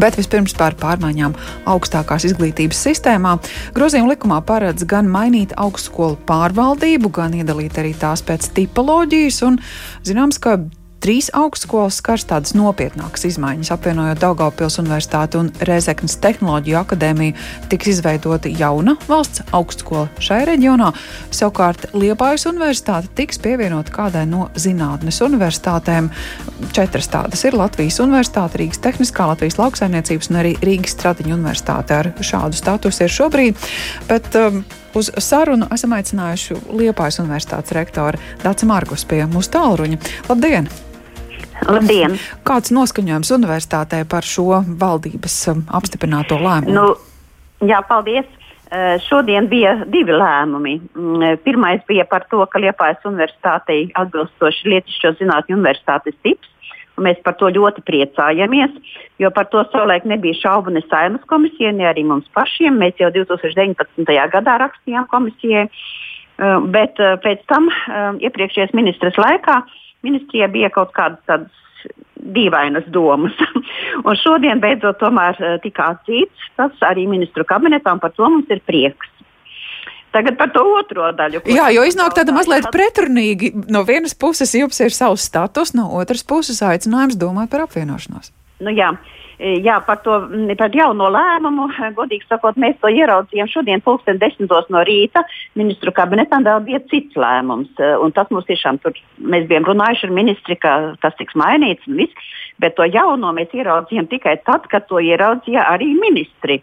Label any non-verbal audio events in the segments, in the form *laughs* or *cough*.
Bet vispirms par pārmaiņām augstākās izglītības sistēmā. Grozījuma likumā paredz gan mainīt augstskolu pārvaldību, gan iedalīt arī tās pēc tipoloģijas. Un, zināms, ka Trīs augstskolas skars tādas nopietnākas izmaiņas, apvienojot Daugaupils Universitāti un Rezeknas Tehnoloģiju akadēmiju, tiks izveidota jauna valsts augstskola šai reģionā. Savukārt Liepājas Universitāte tiks pievienota kādai no zinātnes universitātēm. Četras tādas ir Latvijas Universitāte, Rīgas Tehniskā, Latvijas lauksaimniecības un arī Rīgas Stradiņu Universitāte ar šādu statusu ir šobrīd. Bet, um, Uz sarunu esam aicinājuši Liepājas Universitātes rektoru Dācu Margus pie mūsu tālruņa. Labdien! Labdien! Kāds noskaņojums universitātē par šo valdības um, apstiprināto lēmumu? Nu, jā, paldies! Uh, šodien bija divi lēmumi. Mm, pirmais bija par to, ka Liepājas universitātei atbilstoši Lietušķo zinātņu universitātes tips, mēs par to ļoti priecājamies, jo par to savulaik nebija šaubu ne Saimas komisijai, ne arī mums pašiem. Mēs jau 2019. gadā rakstījām komisijai, uh, bet uh, pēc tam iepriekšējais ministras laikā ministrijai bija kaut kādas tādas dīvainas domas. *laughs* un šodien beidzot tomēr eh, tika atzīts tas arī ministru kabinetā, un par to mums ir prieks. Tagad par to otro daļu. Jā, jo iznāk tāda mazliet pretrunīgi. No vienas puses jums ir savs status, no otras puses aicinājums domāt par apvienošanos. Nu, jā, E, jā, par to par jauno lēmumu, godīgi sakot, mēs to ieraudzījām šodien, pulksten desmitos no rīta. Ministru kabinetā vēl bija cits lēmums. E, tas mums tiešām tur, mēs bijām runājuši ar ministri, ka tas tiks mainīts un viss, bet to jauno mēs ieraudzījām tikai tad, kad to ieraudzīja arī ministri.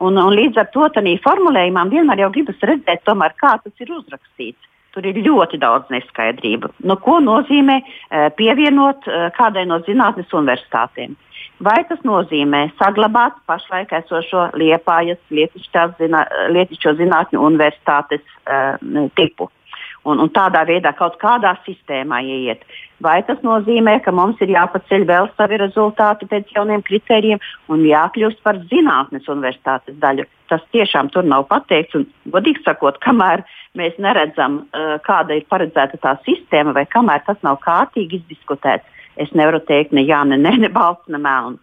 Un, un līdz ar to tādā formulējumā vienmēr jau gribas redzēt, tomēr, kā tas ir uzrakstīts. Tur ir ļoti daudz neskaidrību. Nu, ko nozīmē e, pievienot kādai no zinātnes universitātēm? Vai tas nozīmē saglabāt pašlaik esošo Liepājas Lietišķo zinātņu universitātes uh, tipu? Un, un tādā veidā kaut kādā sistēmā ieiet. Vai tas nozīmē, ka mums ir jāpaceļ vēl savi rezultāti pēc jauniem kritērijiem un jākļūst par zinātnes universitātes daļu? Tas tiešām tur nav pateikts. Un, godīgi sakot, kamēr mēs neredzam, uh, kāda ir paredzēta tā sistēma, vai kamēr tas nav kārtīgi izdiskutēts, es nevaru teikt ne jā, ne nē, ne, ne balts, ne melns.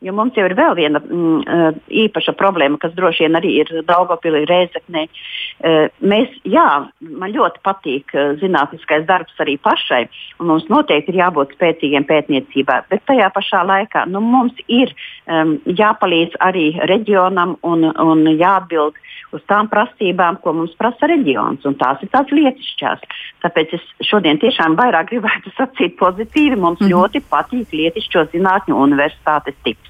Jo mums jau ir vēl viena mm, eh, īpaša problēma, kas droši vien arī ir Daugopilī Rēzeknē. Eh, mēs, jā, man ļoti patīk eh, zinātniskais darbs arī pašai, un mums noteikti ir jābūt spēcīgiem pētniecībā, bet tajā pašā laikā nu, mums ir um, jāpalīdz arī reģionam un, un jāatbild uz tām prasībām, ko mums prasa reģions, un tās ir tās lietišķās. Tāpēc es šodien tiešām vairāk gribētu *laughs* sacīt pozitīvi. Mums mm -hmm. ļoti patīk lietišķo zinātņu universitātes tips.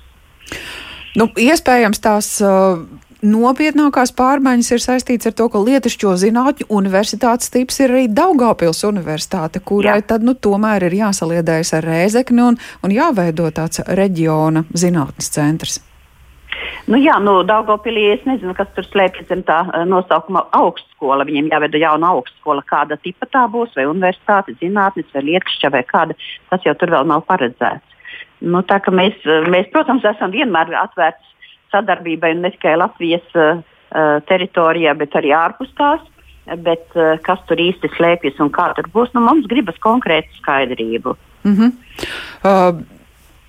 Nu, iespējams, tās uh, nopietnākās pārmaiņas ir saistītas ar to, ka Lietušķo zinātņu universitātes tips ir arī Daugāpils universitāte, kurai Jā. tad nu, tomēr ir jāsaliedējas ar Rēzekni un, un jāveido tāds reģiona zinātnes centrs. Nu, jā, nu, Daugopilī es nezinu, kas tur slēpjas zem tā uh, nosaukuma augstskola. Viņiem jāveido jauna augstskola, kāda tipa tā būs, vai universitāte, zinātnes, vai lietušķa, vai kāda. Tas jau tur vēl nav paredzēts. Nu, mēs, mēs, protams, esam vienmēr atvērti sadarbībai ne tikai Latvijas uh, teritorijā, bet arī ārpus tās. Bet, uh, kas tur īsti slēpjas un kā tur būs, nu, mums gribas konkrētu skaidrību. Mm -hmm. uh,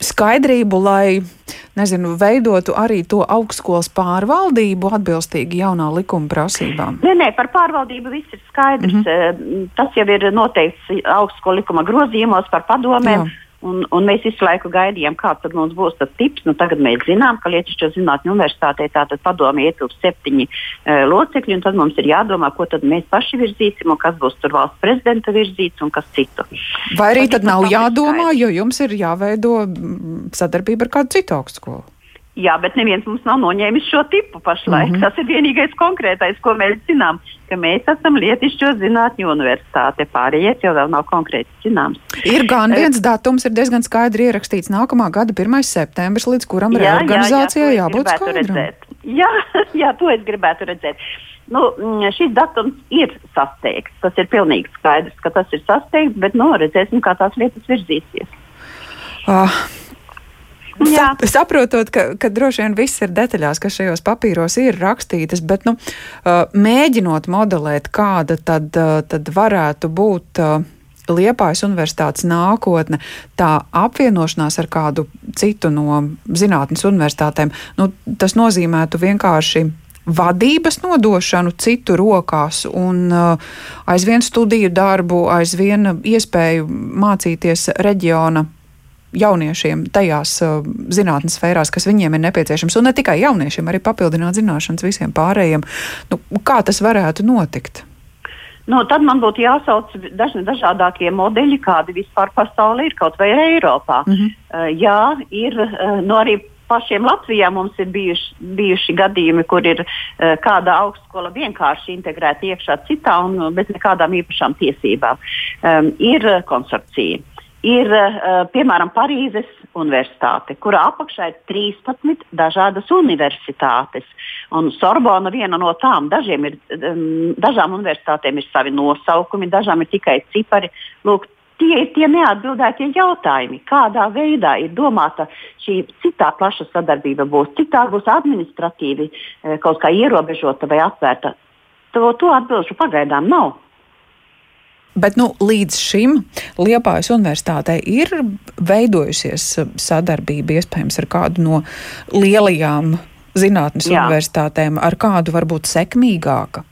skaidrību, lai nezinu, veidotu arī to augstskolas pārvaldību atbilstīgi jaunā likuma prasībām? Nē, nē, par pārvaldību viss ir skaidrs. Mm -hmm. Tas jau ir noteikts augstskolas likuma grozījumos par padomēm. Jā. Un, un mēs visu laiku gaidījām, kāds mums būs tas tips. Nu, tagad mēs zinām, ka Lietušķo zinātņu universitātē tātad padomē ietilps septiņi e, locekļi, un tad mums ir jādomā, ko tad mēs paši virzīsim, un kas būs tur valsts prezidenta virzīts un kas citu. Vai arī tad nav jādomā, jo jums ir jāveido sadarbība ar kādu citu augstskolu? Jā, bet neviens mums nav noņēmis šo tipu pašlaik. Mm -hmm. Tas ir vienīgais konkrētais, ko mēs zinām, ka mēs esam Lietišķo zinātņu universitāte. Pārējais jau vēl nav konkrēti zināms. Ir gan viens datums, ir diezgan skaidri ierakstīts nākamā gada 1. septembris, līdz kuram jā, reorganizācijai jā, jā, jābūt skaidram. Jā, *laughs* jā, to es gribētu redzēt. Nu, mm, šis datums ir sasteigts. Tas ir pilnīgi skaidrs, ka tas ir sasteigts, bet nu, redzēsim, kā tās lietas virzīsies. Uh, Jā. Saprotot, ka, ka droši vien viss ir detaļās, kas šajos papīros ir rakstītas, bet nu, uh, mēģinot modelēt, kāda tad, uh, tad varētu būt uh, Liepājas universitātes nākotne, tā apvienošanās ar kādu citu no zinātnes universitātēm, nu, tas nozīmētu vienkārši vadības nodošanu citu rokās un aizvien studiju darbu, aizvien iespēju mācīties reģiona jauniešiem tajās uh, zinātnes sfērās, kas viņiem ir nepieciešams, un ne tikai jauniešiem, arī papildināt zināšanas visiem pārējiem. Nu, kā tas varētu notikt? Nu, tad man būtu jāsauc dažni dažādākie modeļi, kādi vispār pasaulē ir, kaut vai Eiropā. Mm -hmm. uh, jā, ir uh, nu, arī pašiem Latvijā mums ir bijuši, bijuši gadījumi, kur ir uh, kāda augstskola vienkārši integrēta iekšā citā un uh, bez nekādām īpašām tiesībām. Um, ir uh, konsorcija. Ir uh, piemēram Parīzes Universitāte, kurā apakšā ir 13 dažādas universitātes. Un Sorbona viena no tām. Dažiem ir, um, dažām universitātēm ir savi nosaukumi, dažām ir tikai cipari. Lūk, tie ir tie neatbildētie jautājumi, kādā veidā ir domāta šī citā plaša sadarbība būs, cik tā būs administratīvi eh, kaut kā ierobežota vai atvērta. To, to atbildžu pagaidām nav. Bet nu, līdz šim Liepājas universitātei ir veidojusies sadarbība iespējams ar kādu no lielajām zinātnes Jā. universitātēm, ar kādu varbūt sekmīgāka.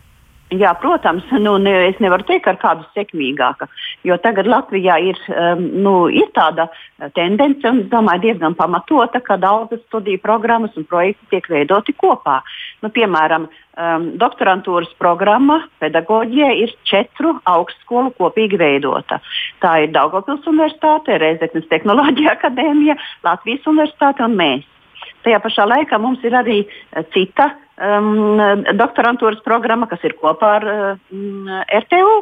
Jā, protams, *laughs* nu, ne, es nevaru teikt, ar kādu sekmīgāku, jo tagad Latvijā ir, um, nu, ir tāda tendence, un es domāju, diezgan pamatota, ka daudzas studiju programmas un projekti tiek veidoti kopā. Nu, piemēram, um, doktorantūras programma pedagoģijai ir četru augstskolu kopīgi veidota. Tā ir Daugopils Universitāte, Reizeknas Tehnoloģija akadēmija, Latvijas Universitāte un mēs. Tajā pašā laikā mums ir arī cita um, doktorantūras programma, kas ir kopā ar um, RTU.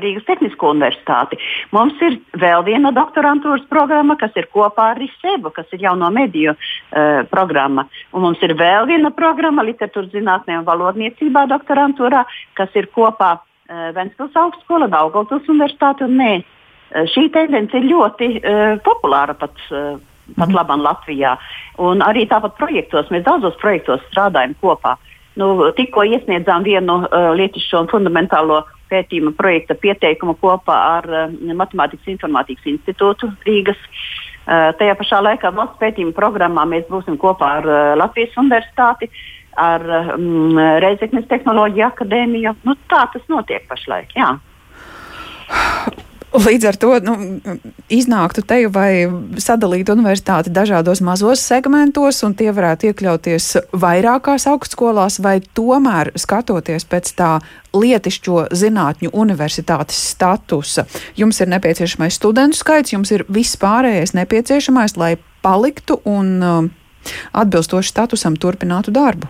Rīgas Tehnisko universitāti. Mums ir vēl viena doktorantūras programma, kas ir kopā ar RISEBU, kas ir jauno mediju uh, programma. Un mums ir vēl viena programma literatūras zinātnē un valodniecībā doktorantūrā, kas ir kopā uh, Ventspils augstskola, Daugavpils universitāte un mēs. Uh, šī tendence ir ļoti uh, populāra pat. Uh, pat labam Latvijā. Un arī tāpat projektos, mēs daudzos projektos strādājam kopā. Nu, tikko iesniedzām vienu uh, lietišķo un fundamentālo pētījuma projekta pieteikumu kopā ar uh, Matemātikas informātikas institūtu Rīgas. Uh, tajā pašā laikā valsts pētījuma programmā mēs būsim kopā ar uh, Latvijas universitāti, ar um, Reizeknes tehnoloģiju akadēmiju. Nu, tā tas notiek pašlaik. Jā. Līdz ar to nu, iznāktu te vai sadalīt universitāti dažādos mazos segmentos, un tie varētu iekļauties vairākās augstskolās, vai tomēr skatoties pēc tā lietišķo zinātņu universitātes statusa, jums ir nepieciešamais studentu skaits, jums ir viss pārējais nepieciešamais, lai paliktu un um, atbilstoši statusam turpinātu darbu.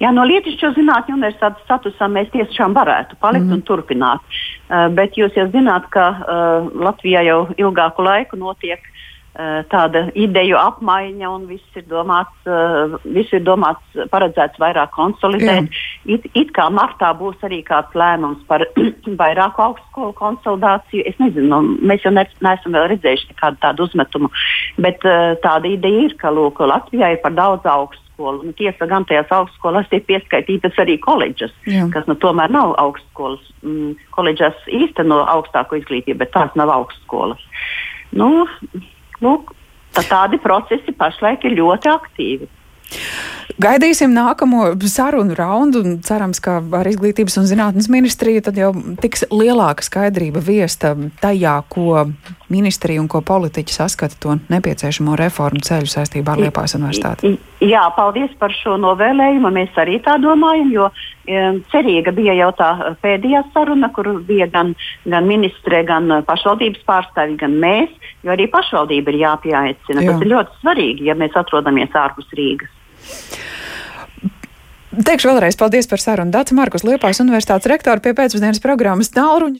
Jā, no lietišķo zinātņu universitātes statusa mēs tiešām varētu palikt mm. un turpināt. Uh, bet jūs jau zināt, ka uh, Latvijā jau ilgāku laiku notiek uh, tāda ideju apmaiņa un viss ir domāts, uh, viss ir domāts paredzēts vairāk konsolidēt. Jā. It, it kā martā būs arī kāds lēmums par *clears throat* vairāku augstskolu konsolidāciju. Es nezinu, mēs jau ne, neesam vēl redzējuši nekādu tādu uzmetumu, bet uh, tāda ideja ir, ka lūk, Latvijā ir par daudz augstu augstskolu. Nu, tiesa gan tajās augstskolās tiek pieskaitītas arī koledžas, Jā. kas nu, tomēr nav augstskolas. Mm, koledžas īsteno augstāko izglītību, bet tās nav augstskolas. Nu, lūk, tā tādi procesi pašlaik ir ļoti aktīvi. Gaidīsim nākamo sarunu raundu un cerams, ka ar izglītības un zinātnes ministriju tad jau tiks lielāka skaidrība viesta tajā, ko ministrija un ko politiķi saskata to nepieciešamo reformu ceļu saistībā ar Liepājas universitāti. Jā, paldies par šo novēlējumu. Mēs arī tā domājam, jo cerīga bija jau tā pēdējā saruna, kur bija gan, gan ministre, gan pašvaldības pārstāvji, gan mēs, jo arī pašvaldība ir jāpieaicina. Jā. Tas ir ļoti svarīgi, ja mēs atrodamies ārpus Rīgas. Teikšu vēlreiz paldies par sarunu. Dācis Markus Liepājas Universitātes rektori pie pēcpusdienas programmas Tālruņa.